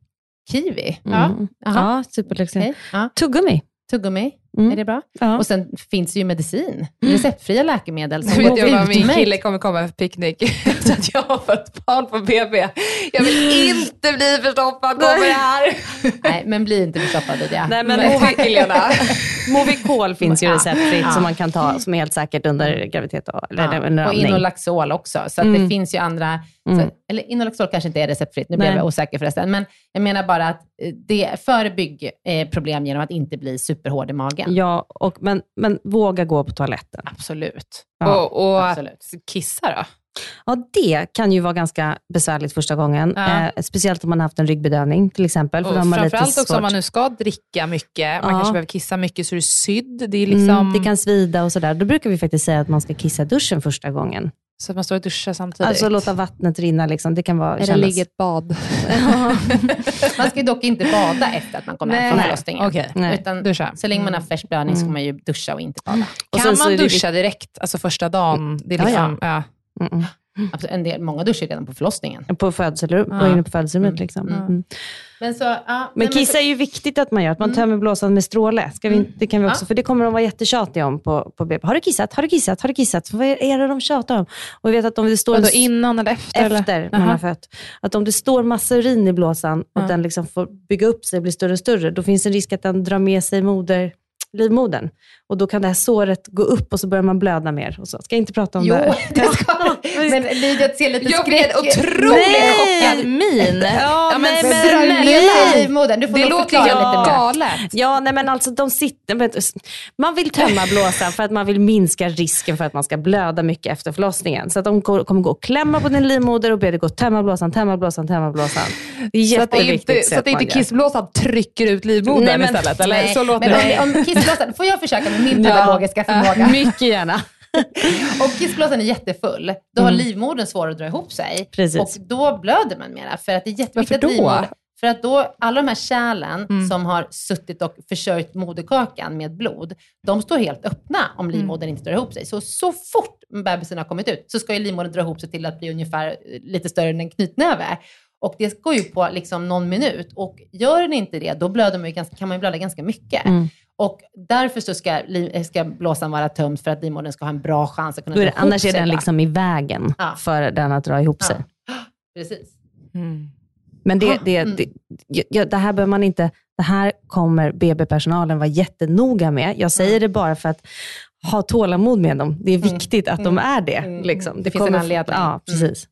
Kiwi? Mm. Jaha. Ja, superlyxigt. Okej. Ja. Tuggummi. Tuggummi, Mm. är det bra? Ja. Och sen finns det ju medicin, receptfria läkemedel. som går jag vad min kille kommer komma på picknick. så att jag har fått barn på BB. Jag vill inte bli förstoppad, kommer det här. Nej, men bli inte förstoppad det. Nej, men Men tack Helena. Movicol finns ju receptfritt Ja. som man kan ta, som är helt säkert under graviditet och, eller Ja, under och. Inolaxol också. Så att Mm. det finns ju andra, Mm. så, eller Inolaxol kanske inte är receptfritt, nu blev Nej. jag osäker förresten. Men jag menar bara att eh, det förebygg eh, problem genom att inte bli superhård i magen. Ja, och, men, men våga gå på toaletten. Absolut. Ja. och och absolut. kissa då? Ja, det kan ju vara ganska besvärligt första gången. Ja. Eh, speciellt om man har haft en ryggbedövning till exempel. För Och framförallt också svårt. om man nu ska dricka mycket, man Ja. kanske behöver kissa mycket så är du sydd. Det är liksom, mm, det kan svida och sådär. Då brukar vi faktiskt säga att man ska kissa duschen första gången. Så att man står och duschar samtidigt. Alltså låta vattnet rinna. Liksom. Det kan vara, Eller kännas- ligga ett bad. Man ska dock inte bada efter att man kommer hem från förlossningen. Nej. Utan Duscha. så länge man har färsk blödning ska man ju duscha och inte bada. Och Kan man är det duscha direkt, alltså första dagen? Det är Ja, liksom, ja. Mm, mm. Absolut. En del, många duschar redan på förlossningen. På födelserum, Ja. gå in på födelserummet. Mm. Liksom. Men, så, ja, Men nej, kissa är ju viktigt att man gör, att man Mm. tömmer blåsan med stråle. Ska vi, Mm. Det kan vi också, Ja. för det kommer de vara jättetjatiga om på, på BB. Har du kissat? Har du kissat? Har du kissat? Vad är är det de tjatar om? Och vi vet att om det står Vadå, innan eller efter? efter eller? man har Jaha. fött, att om det står massa urin i blåsan och Ja. den liksom får bygga upp sig och bli större och större, då finns en risk att den drar med sig moder, livmodern. Och då kan det här såret gå upp och så börjar man blöda mer. Och så. Ska jag inte prata om Jo, det? det ska Men Lydia ser lite Jag blir en skräck. otroligt Nej. chockad min. Ja, men- Men. Du får Det låter ju galet. Ja, nej men alltså de sitter, du, man vill tömma blåsan för att man vill minska risken för att man ska blöda mycket efter förlossningen. Så att de kommer gå och klämma på din livmoder och be dig gå och tömma blåsan, tömma blåsan, tömma blåsan. Det är Så att, det jätteviktigt. inte, så att inte kissblåsan trycker ut livmodern istället? Eller? Nej, Så låter men det. om, om kissblåsan, får jag försöka med min Ja. pedagogiska förmåga? Mycket gärna. Om kissblåsan är jättefull, då har Mm. livmodern svårare att dra ihop sig. Precis. Och då blöder man mera. För att det är jätteviktigt Varför att då? livmodern... För att då, alla de här kärlen Mm. som har suttit och försörjt moderkakan med blod, de står helt öppna om Mm. livmodern inte drar ihop sig. Så, så fort bebisen har kommit ut så ska ju livmodern dra ihop sig till att bli ungefär eh, lite större än en knytnäve. Och det går ju på liksom någon minut. Och gör den inte det, då blöder man ju ganska, kan man ju blöda ganska mycket. Mm. Och därför så ska, ska blåsan vara tömd för att livmodern ska ha en bra chans att kunna är dra det, ihop annars är sig, den va? liksom i vägen Ja. för den att dra ihop Ja. sig. Precis. Mm. Men det, det, mm. det, ja, det här behöver man inte, det här kommer BB-personalen vara jättenoga med. Jag säger det bara för att ha tålamod med dem. Det är Mm. viktigt att de är det. Mm. Liksom. Det finns en kommer- anledning. Ja, precis.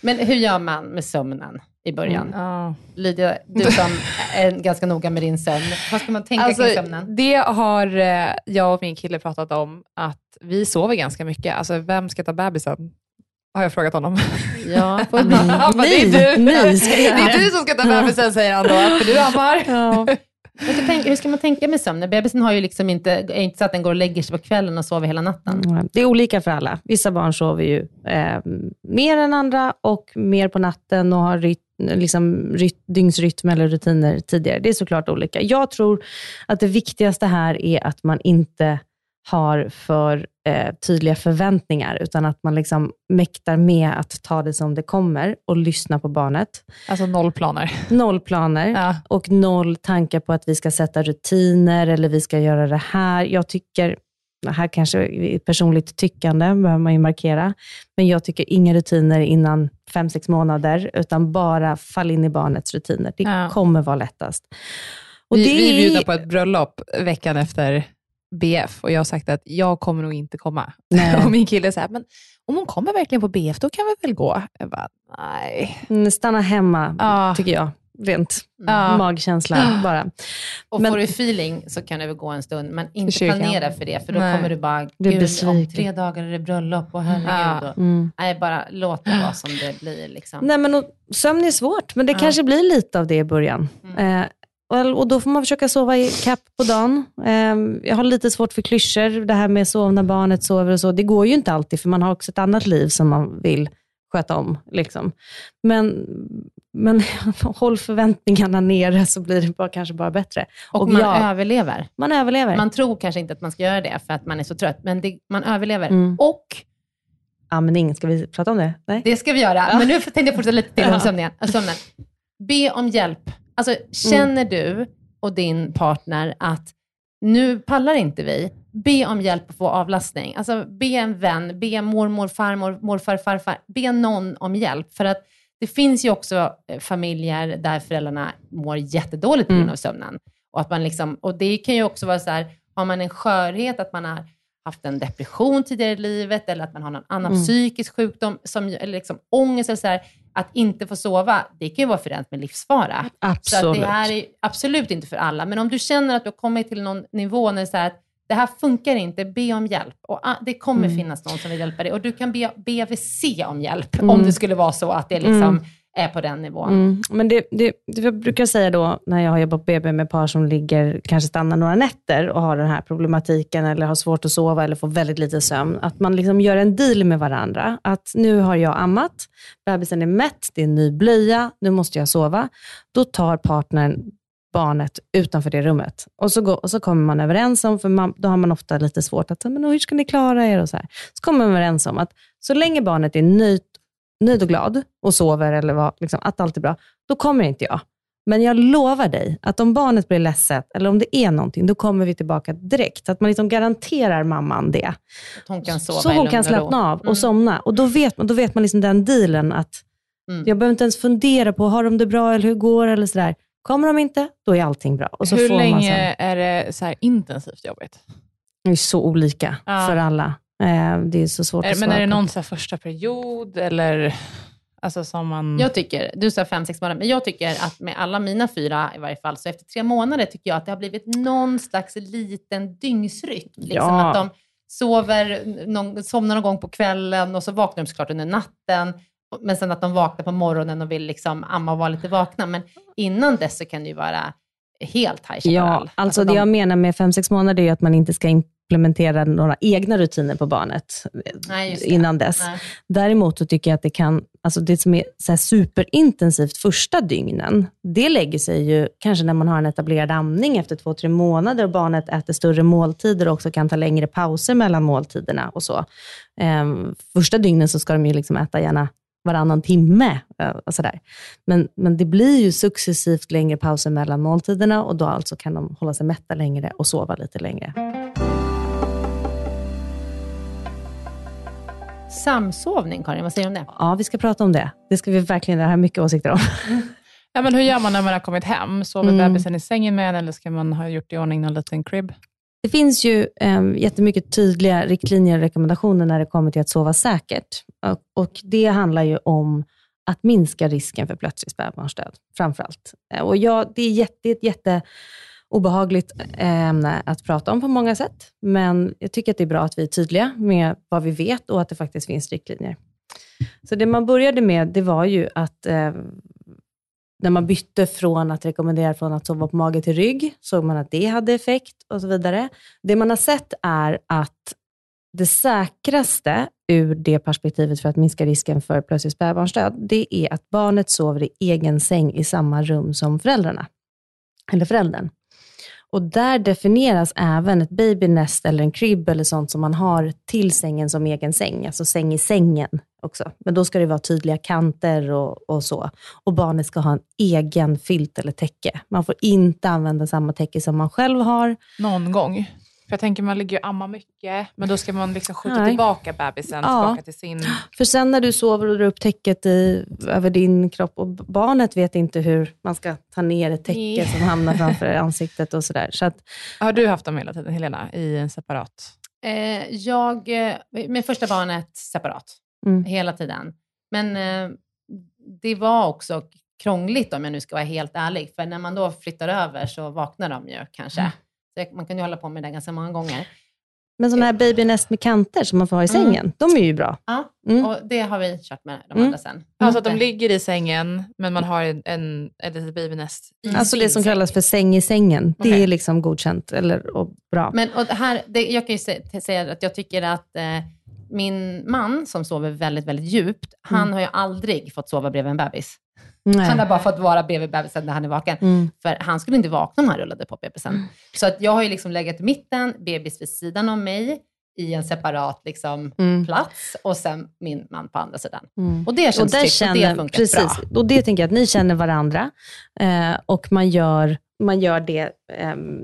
Men hur gör man med sömnen i början? Mm. Ja. Lydia, du som är ganska noga med din sömn. Vad ska man tänka Alltså, kring sömnen? det har eh, jag och min kille pratat om, att vi sover ganska mycket. Alltså, vem ska ta bebisen? Har jag frågat honom. Ja, Han bara, det är du. ni ska Det är du som ska ta bebisen, säger han då, för du ammar. Ja. Men så tänk, hur ska man tänka med sömnen? Bebisen har ju liksom inte, är inte så att den går och lägger sig på kvällen och sover hela natten. Mm, Det är olika för alla. Vissa barn sover ju eh, mer än andra och mer på natten och har ryt, liksom, ryt, dygnsrytm eller rutiner tidigare. Det är såklart olika. Jag tror att det viktigaste här är att man inte har för eh, tydliga förväntningar, utan att man liksom mäktar med att ta det som det kommer och lyssna på barnet. Alltså noll planer. Noll planer Ja. och noll tankar på att vi ska sätta rutiner eller vi ska göra det här. Jag tycker, här kanske personligt tyckande, behöver man ju markera, men jag tycker inga rutiner innan fem sex månader, utan bara fall in i barnets rutiner. Det Ja. kommer vara lättast. Och vi, det vi bjudna på ett bröllop veckan efter BF och jag har sagt att jag kommer nog inte komma. Nej. Och min kille säger, men om hon kommer verkligen på BF, då kan vi väl gå? Jag bara, nej. Mm, Stanna hemma, Ja. tycker jag. Rent Ja. magkänsla bara. Och Men- får du feeling så kan du väl gå en stund, men inte kyrkan. planera för det, för då Nej. kommer du bara, Blir gud, om tre dagar är det bröllop och herregud. Ja. Och, Mm. nej, bara låt det vara som det blir. Liksom. Nej, men och, sömn är svårt, men det Ja. kanske blir lite av det i början. Eh, och, och då får man försöka sova i kapp på dagen. Eh, jag har lite svårt för klyschor, det här med sov när barnet sover och så. Det går ju inte alltid, för man har också ett annat liv som man vill sköta om. Liksom. Men, men håll förväntningarna nere så blir det bara, kanske bara bättre. och och man ja. överlever. Man överlever. Man tror kanske inte att man ska göra det för att man är så trött, men det, man överlever. Mm. Och Amning, ska vi prata om det? Nej? det ska vi göra. Men nu tänkte jag fortsätta lite till om sömnen. sömnen. Be om hjälp. Alltså, känner du och din partner att nu pallar inte vi, be om hjälp att få avlastning. Alltså, be en vän, be mormor, farmor, morfar, farfar. Be någon om hjälp. För att det finns ju också eh, familjer där föräldrarna mår jättedåligt på grund av sömnen. Och, att man liksom, och det kan ju också vara så här, har man en skörhet, att man har haft en depression tidigare i livet eller att man har någon annan psykisk sjukdom, som, eller liksom ångest eller så här, att inte få sova, det kan ju vara förenat med livsfara. Så Absolut. det här är absolut inte för alla. Men om du känner att du har kommit till någon nivå när det är så här, att det här funkar inte, be om hjälp. Och ah, det kommer finnas någon som vill hjälpa dig. Och du kan be BVC om hjälp, om det skulle vara så att det liksom är på den nivån. Mm. Men det, det, det jag brukar säga då, när jag har jobbat på BB med par som ligger, kanske stannar några nätter och har den här problematiken, eller har svårt att sova eller får väldigt lite sömn, att man liksom gör en deal med varandra. Att nu har jag ammat, bebisen är mätt, det är en ny blöja, nu måste jag sova. Då tar partnern barnet utanför det rummet. Och så, går, och så kommer man överens om, för man, då har man ofta lite svårt att, men hur ska ni klara er? och Så, här. så kommer man överens om att så länge barnet är nöjt, nöjd och glad och sover, eller vad, liksom, att allt är bra, då kommer inte jag. Men jag lovar dig att om barnet blir ledset, eller om det är någonting, då kommer vi tillbaka direkt. Att man liksom garanterar mamman det. Att hon kan sova så hon kan slappna av och Mm. somna. Och då vet man, då vet man liksom den dealen att Mm. jag behöver inte ens fundera på, har de det bra eller hur går det eller sådär. Kommer de inte, då är allting bra. Och så Hur får man länge sen, är det så här intensivt jobbigt? det är så olika Ja. för alla. Eh, det är så svårt Är, att men svara är det någon så här första period eller alltså som man... Jag tycker, du sa fem, sex månader, men jag tycker att med alla mina fyra i varje fall, så efter tre månader tycker jag att det har blivit någon slags liten dygnsrytm. Liksom Ja. att de sover, någon, somnar någon gång på kvällen och så vaknar de såklart under natten. Men sen att de vaknar på morgonen och vill liksom amma och vara lite vakna. Men innan dess så kan det ju vara helt High Ja, Chaparral. alltså det de- jag menar med fem sex månader är ju att man inte ska implementera några egna rutiner på barnet Nej, innan dess. Nej. Däremot så tycker jag att det kan, alltså det som är så superintensivt första dygnen, det lägger sig ju kanske när man har en etablerad amning efter två, tre månader och barnet äter större måltider och också kan ta längre pauser mellan måltiderna och så. Ehm, första dygnen så ska de ju liksom äta gärna varannan timme. eh, Och sådär. Men, men det blir ju successivt längre pauser mellan måltiderna och då alltså kan de hålla sig mätta längre och sova lite längre. Samsovning, Karin, vad säger du om det? Ja, vi ska prata om det. Det ska vi verkligen, det här mycket åsikter om. Ja, men hur gör man när man har kommit hem? Sover Mm. bebisen i sängen med en eller ska man ha gjort i ordning någon liten crib? Det finns ju eh, jättemycket tydliga riktlinjer och rekommendationer när det kommer till att sova säkert. Och, och det handlar ju om att minska risken för plötslig spädbarnsdöd, framför allt. Eh, och ja, det är jätte, ett jätteobehagligt eh, ämne att prata om på många sätt, men jag tycker att det är bra att vi är tydliga med vad vi vet och att det faktiskt finns riktlinjer. Så det man började med, det var ju att eh, när man bytte från att rekommendera från att sova på mage till rygg, såg man att det hade effekt och så vidare. Det man har sett är att det säkraste ur det perspektivet för att minska risken för plötslig spädbarnsdöd, det är att barnet sover i egen säng i samma rum som föräldrarna. Eller föräldern. Och där definieras även ett babynest eller en crib eller sånt som man har till sängen som egen säng, alltså säng i sängen också. Men då ska det vara tydliga kanter och, och så. Och barnet ska ha en egen filt eller täcke. Man får inte använda samma täcke som man själv har. Någon gång. För jag tänker man ligger och ammar mycket, men då ska man liksom skjuta Nej. tillbaka bebisen Ja. tillbaka till sin... För sen när du sover och drar upp täcket i, över din kropp och barnet vet inte hur man ska ta ner ett täcke Nej. som hamnar framför ansiktet och sådär. Så att, Har du haft dem hela tiden, Helena, i en separat? Eh, jag, eh, med första barnet separat, Mm. hela tiden. Men eh, det var också krångligt om jag nu ska vara helt ärlig. För när man då flyttar över så vaknar de ju kanske. Mm. Så man kan ju hålla på med det ganska många gånger. men sådana här babynest med kanter som man får ha i Mm. sängen, de är ju bra. Ja, Mm. och det har vi kört med de Mm. andra sen. Alltså att de Det- ligger i sängen, men man har en, en, ett litet babynest i Alltså det som kallas för säng i sängen, det Okej. är liksom godkänt eller, och bra. Men och det här, det, jag kan ju sä- säga att jag tycker att eh, min man som sover väldigt, väldigt djupt, han Mm. har ju aldrig fått sova bredvid en bebis. Nej. Han har bara fått vara bredvid bebisen när han är vaken. Mm. För han skulle inte vakna om han rullade på bebisen. Så att jag har ju liksom legat i mitten, bebis vid sidan av mig, i en separat liksom, Mm. plats och sen min man på andra sidan. Mm. Och det känns och tryggt och det funkar precis, bra. Och det tänker jag att ni känner varandra eh, och man gör, man gör det, ehm,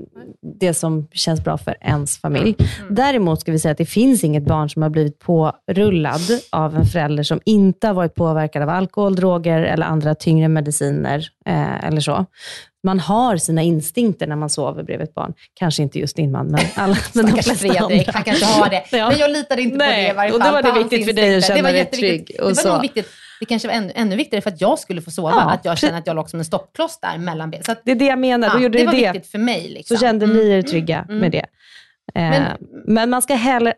det som känns bra för ens familj. Mm. Däremot ska vi säga att det finns inget barn som har blivit pårullad av en förälder som inte har varit påverkad av alkohol, droger eller andra tyngre mediciner eh, eller så. Man har sina instinkter när man sover bredvid ett barn. Kanske inte just din man, men, alla, men de flesta Fredrik, andra. han kanske har det. Ja. Men jag litade inte på Nej, det i varje och fall. då var det på hans viktigt för dig att känna det var dig trygg och Det var nog viktigt. Det kanske var ännu, ännu viktigare för att jag skulle få sova, Ja, att jag kände att jag låg som en stoppkloss där mellan benen. Så att, Det är det jag menar. Då gjorde det var det. viktigt för mig. Liksom. Så kände Mm. ni er trygga Mm. med det. Eh, Men- men, man ska heller,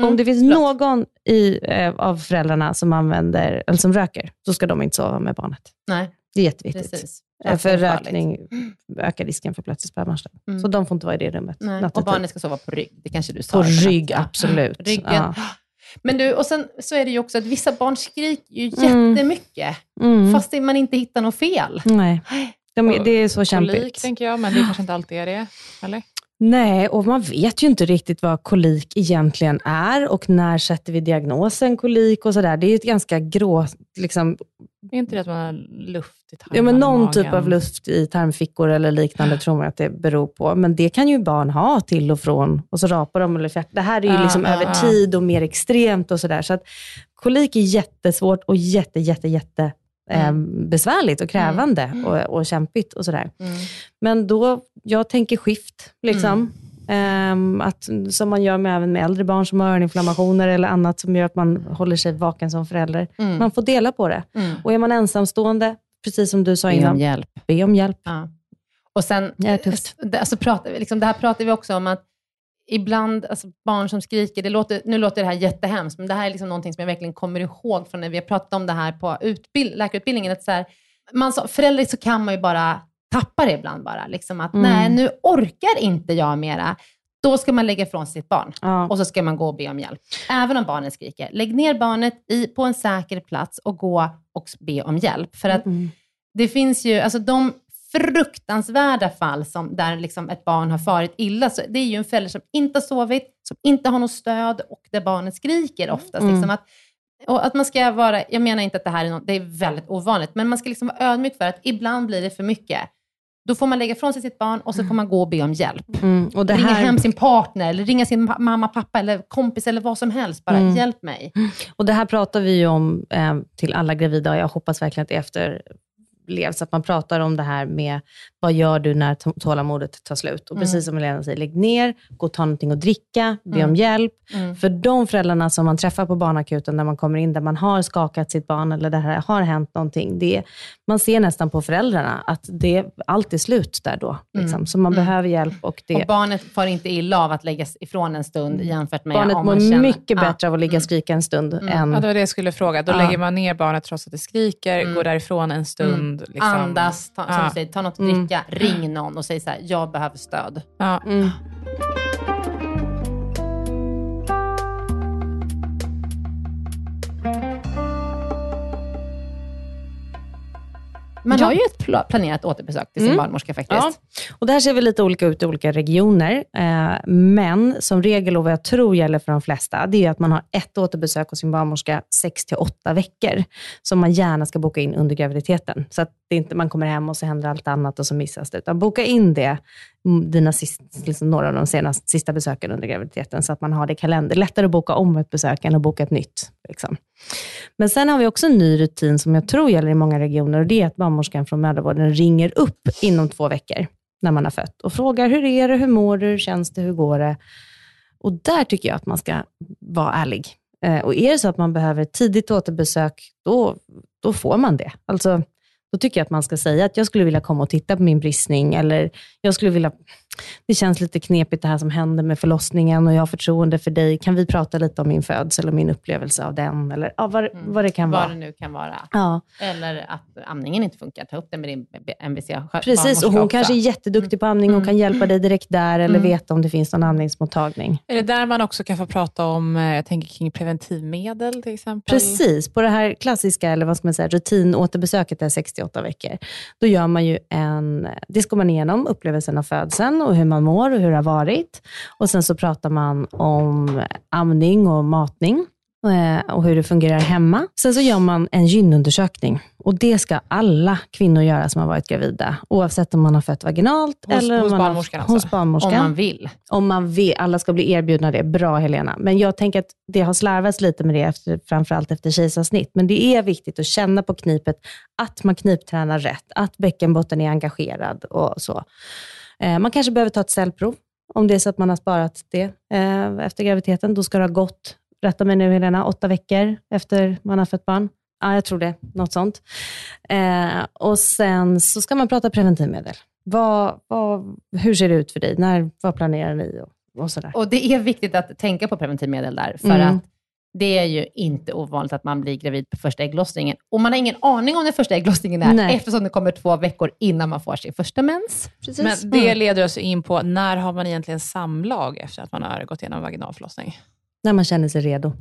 Mm, om det finns förlåt. någon i, eh, av föräldrarna som, använder, eller som röker, så ska de inte sova med barnet. Nej, Det är jätteviktigt. precis. Eh, För Rökning ökar risken för plötslig spermastöd. Mm. Så de får inte vara i det rummet Nej. Och barnet ska sova på rygg. Det kanske du sa. På rygg, absolut. Ryggen. Ja. Men du, och sen så är det ju också att vissa barn skriker ju Mm. jättemycket, Mm. fast man inte hittar något fel. Nej, de, det är så Kolik, kämpigt. tänker jag, men det kanske inte alltid är det. Eller? Nej, och man vet ju inte riktigt vad kolik egentligen är och när sätter vi diagnosen kolik och sådär. Det är ju ett ganska grå, liksom, Är inte det att man har luft i tarmarna Ja, men någon typ av luft i tarmfickor eller liknande tror man att det beror på. Men det kan ju barn ha till och från. Och så rapar de eller fjärt. Det här är ju liksom ja, över ja. tid och mer extremt och sådär. Så att kolik är jättesvårt och jätte, jätte, jätte eh, besvärligt och krävande och, och kämpigt och sådär. Mm. Men då, jag tänker skift, liksom. Ehm, att, som man gör med, även med äldre barn som har öroninflammationer eller annat som gör att man håller sig vaken som förälder. Mm. Man får dela på det. Mm. Och är man ensamstående, precis som du sa Be om innan, hjälp. be om hjälp. Ja. Och sen, Det är tufft. det, alltså pratar, vi- liksom, det här pratar vi också om att ibland, alltså barn som skriker, det låter, nu låter det här jättehemskt, men det här är liksom någonting som jag verkligen kommer ihåg från när vi har pratat om det här på utbild, läkarutbildningen. Att så här, man sa, förälder så kan man ju bara tappa det ibland bara. Liksom att Mm. nej, nu orkar inte jag mera. Då ska man lägga ifrån sitt barn Ja. och så ska man gå och be om hjälp. Även om barnet skriker. Lägg ner barnet i, på en säker plats och gå och be om hjälp. För att Mm. det finns ju, alltså de fruktansvärda fall som, där liksom ett barn har farit illa, så det är ju en förälder som inte har sovit, som inte har något stöd och där barnet skriker oftast. Mm. Liksom att, och att man ska vara, jag menar inte att det här är, något, det är väldigt ovanligt, men man ska liksom vara ödmjuk för att ibland blir det för mycket. Då får man lägga ifrån sig sitt barn och så får man gå och be om hjälp. Mm. Och det ringa här, hem sin partner, eller ringa sin mamma, pappa eller kompis eller vad som helst. Bara Mm. hjälp mig. och det här pratar vi ju om eh, till alla gravida och jag hoppas verkligen att det efterlevs. Att man pratar om det här med vad gör du när tålamodet tar slut? Och Mm. precis som Helena säger, lägg ner, gå och ta någonting att dricka, be Mm. om hjälp. Mm. För de föräldrarna som man träffar på barnakuten när man kommer in, där man har skakat sitt barn eller det här har hänt någonting. Det, man ser nästan på föräldrarna att det, allt är slut där då. Liksom. Mm. Så man Mm. behöver hjälp och det, Och barnet får inte illa av att läggas ifrån en stund jämfört med barnet om mår man känner... mycket Ja. bättre av att ligga och skrika en stund Mm. än... Ja, det var det jag skulle fråga. Då Ja. lägger man ner barnet trots att det skriker, Mm. går därifrån en stund. Liksom. Andas, ta, som Ja. säger, ta något att Mm. dricka, ring någon och säg så här, jag behöver stöd. Man Ja. har ju ett pla- planerat återbesök till sin Mm. barnmorska faktiskt. Ja, och det här ser väl lite olika ut i olika regioner. Eh, men som regel, och vad jag tror gäller för de flesta, det är att man har ett återbesök hos sin barnmorska 6 till 8 veckor, som man gärna ska boka in under graviditeten. Så att det inte man kommer hem och så händer allt annat och så missas det. Utan boka in det, dina sist, liksom några av de senaste, sista besöken under graviditeten, så att man har det i kalender. Det är lättare att boka om ett besök än att boka ett nytt. Liksom. Men sen har vi också en ny rutin som jag tror gäller i många regioner och det är att barnmorskan från mödravården ringer upp inom två veckor när man har fött och frågar hur är det, hur mår du, hur känns det, hur går det? Och där tycker jag att man ska vara ärlig. Eh, och är det så att man behöver ett tidigt återbesök, då, då får man det. Alltså, då tycker jag att man ska säga att jag skulle vilja komma och titta på min bristning, eller jag skulle vilja, det känns lite knepigt det här som händer med förlossningen och jag har förtroende för dig. Kan vi prata lite om min födsel och min upplevelse av den? Eller ja, vad, vad det kan Vad vara. det nu kan vara. Ja. Eller att amningen inte funkar. Ta upp det med din MVC. Precis, och hon kanske är jätteduktig på amning och kan hjälpa dig direkt där, eller Mm. veta om det finns någon amningsmottagning. Är det där man också kan få prata om, eh, jag tänker kring preventivmedel till exempel? Precis, på det här klassiska, eller vad ska man säga, rutinåterbesöket är 68 veckor. Då gör man ju en, det går man igenom upplevelsen av födseln och hur man mår och hur det har varit. Och sen så pratar man om amning och matning eh, och hur det fungerar hemma. Sen så gör man en gynundersökning och det ska alla kvinnor göra som har varit gravida, oavsett om man har fött vaginalt Hos- eller hos man har- barnmorskan alltså? hos barnmorskan. Om man vill. Om man vill, alla ska bli erbjudna det. Bra Helena. Men jag tänker att det har slarvats lite med det, efter, framförallt efter kejsarsnitt. Men det är viktigt att känna på knipet att man kniptränar rätt, att bäckenbotten är engagerad och så. Eh, man kanske behöver ta ett cellprov, om det är så att man har sparat det eh, efter graviditeten. Då ska det ha gått, rätta mig nu Helena, åtta veckor efter man har fött barn. Ja, jag tror det. Något sånt. Eh, och sen så ska man prata preventivmedel. Vad, vad, hur ser det ut för dig? När, vad planerar ni? Och, och sådär. Och det är viktigt att tänka på preventivmedel där, för Mm. att det är ju inte ovanligt att man blir gravid på första ägglossningen. Och man har ingen aning om när första ägglossningen är, Nej. eftersom det kommer två veckor innan man får sin första mens. Precis. Men det leder oss in på, när har man egentligen samlag efter att man har gått igenom vaginalförlossning? När man känner sig redo.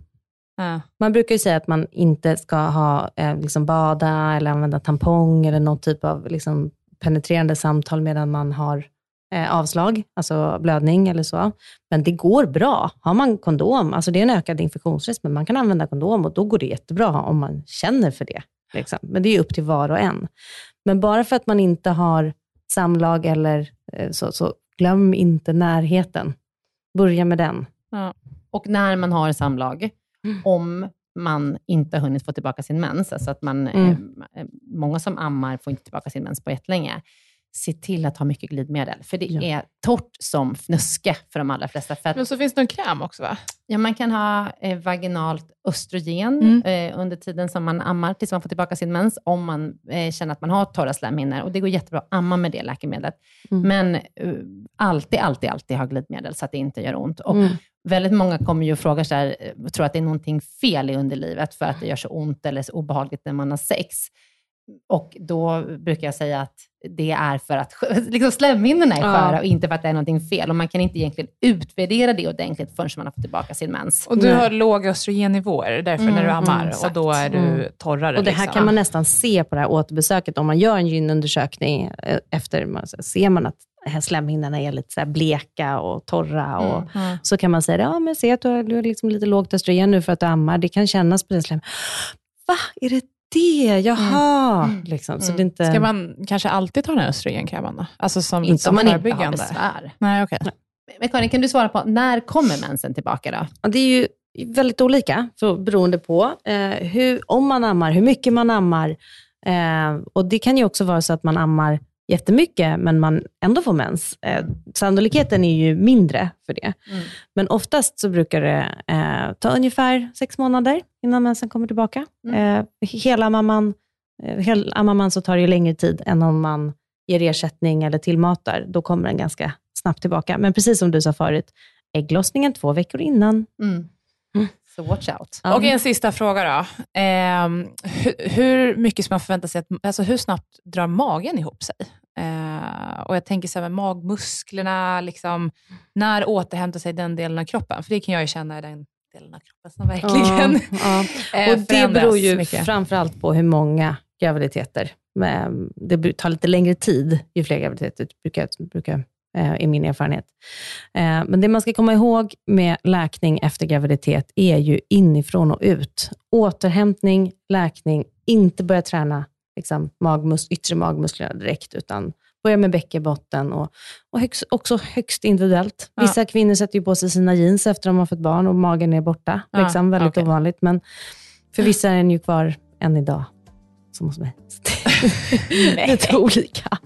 Ja. Man brukar ju säga att man inte ska ha, eh, liksom bada eller använda tampong eller någon typ av liksom, penetrerande samtal medan man har avslag, alltså blödning eller så. Men det går bra. Har man kondom, alltså det är en ökad infektionsrisk, men man kan använda kondom och då går det jättebra om man känner för det. Liksom. Men det är upp till var och en. Men bara för att man inte har samlag eller eh, så, så glöm inte närheten. Börja med den. Och när man har samlag, Mm. om man inte har hunnit få tillbaka sin mens, alltså att man, Mm. eh, många som ammar får inte tillbaka sin mens på jättelänge, se till att ha mycket glidmedel. För det Ja. är torrt som fnöske för de allra flesta. Att, Men så finns det en kräm också va? ja, man kan ha eh, vaginalt östrogen Mm. eh, under tiden som man ammar, tills man får tillbaka sin mens, om man eh, känner att man har torra slämhinnor. Och det går jättebra att amma med det läkemedlet. Mm. Men eh, alltid, alltid, alltid ha glidmedel så att det inte gör ont. Och Mm. Väldigt många kommer ju och frågar så här, eh, tror att det är någonting fel i underlivet för att det gör så ont eller så obehagligt när man har sex. Och då brukar jag säga att det är för att liksom slemhinnorna är Ja. sköra och inte för att det är någonting fel. Och man kan inte egentligen utvärdera det ordentligt förrän man har fått tillbaka sin mens. Och du Nej. har låga östrogennivåer därför Mm, när du ammar mm, och då är du Mm. torrare. Och det här liksom. kan man nästan se på det här återbesöket. Om man gör en gynundersökning eh, efter, ser man att här slemhinnorna är lite så här bleka och torra. Och, Mm. Så kan man säga, ja men se att du har, du har liksom lite lågt östrogen nu för att du ammar. Det kan kännas på den slem. Va, är det det? Jaha. Mm. Liksom. Så Mm. det inte... Ska man kanske alltid ta den här östrogenkrämen då? Alltså som, Inte om man inte Har besvär. Nej, okej. Men Karin, kan du svara på, när kommer mensen tillbaka då? Ja, det är ju väldigt olika för, beroende på eh, hur, om man ammar, hur mycket man ammar. Eh, och Det kan ju också vara så att man ammar jättemycket, men man ändå får mens. Eh, sannolikheten är ju mindre för det. Mm. Men oftast så brukar det eh, ta ungefär sex månader innan mensen kommer tillbaka. Mm. Eh, hela mamman, eh, hel, ammar man så tar det ju längre tid än om man ger ersättning eller tillmatar. Då kommer den ganska snabbt tillbaka. Men precis som du sa förut, ägglossningen två veckor innan. Mm. Så watch out. Ja. Och en sista fråga då. Ehm, hur, hur mycket ska man förvänta sig, att, alltså hur snabbt drar magen ihop sig? Eh, och jag tänker så här med magmusklerna, liksom, när återhämtar sig den delen av kroppen? För det kan jag ju känna är den delen av kroppen som verkligen Ja, ja. eh, Och det beror ju mycket. framförallt på hur många graviditeter. Det tar lite längre tid ju fler graviditeter, brukar, brukar, eh, är min erfarenhet. Eh, men det man ska komma ihåg med läkning efter graviditet är ju inifrån och ut. Återhämtning, läkning, inte börja träna liksom, magmus yttre magmusklerna direkt, utan börja med bäckenbotten och, och högst, också högst individuellt. Vissa ja. kvinnor sätter ju på sig sina jeans efter att de har fått barn och magen är borta. Ja, liksom, väldigt okay. ovanligt, men för vissa är den ju kvar än idag, som hos mig. lite olika.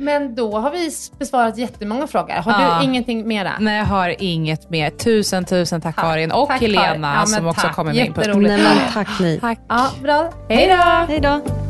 Men då har vi besvarat jättemånga frågor. Har ja. du ingenting mera? Nej, jag har inget mer. Tusen, tusen tack, tack. Karin och tack, Helena ja, som också kommer med input. Nej, men tack ni. Tack. Ja, bra. Hej då! Hej då!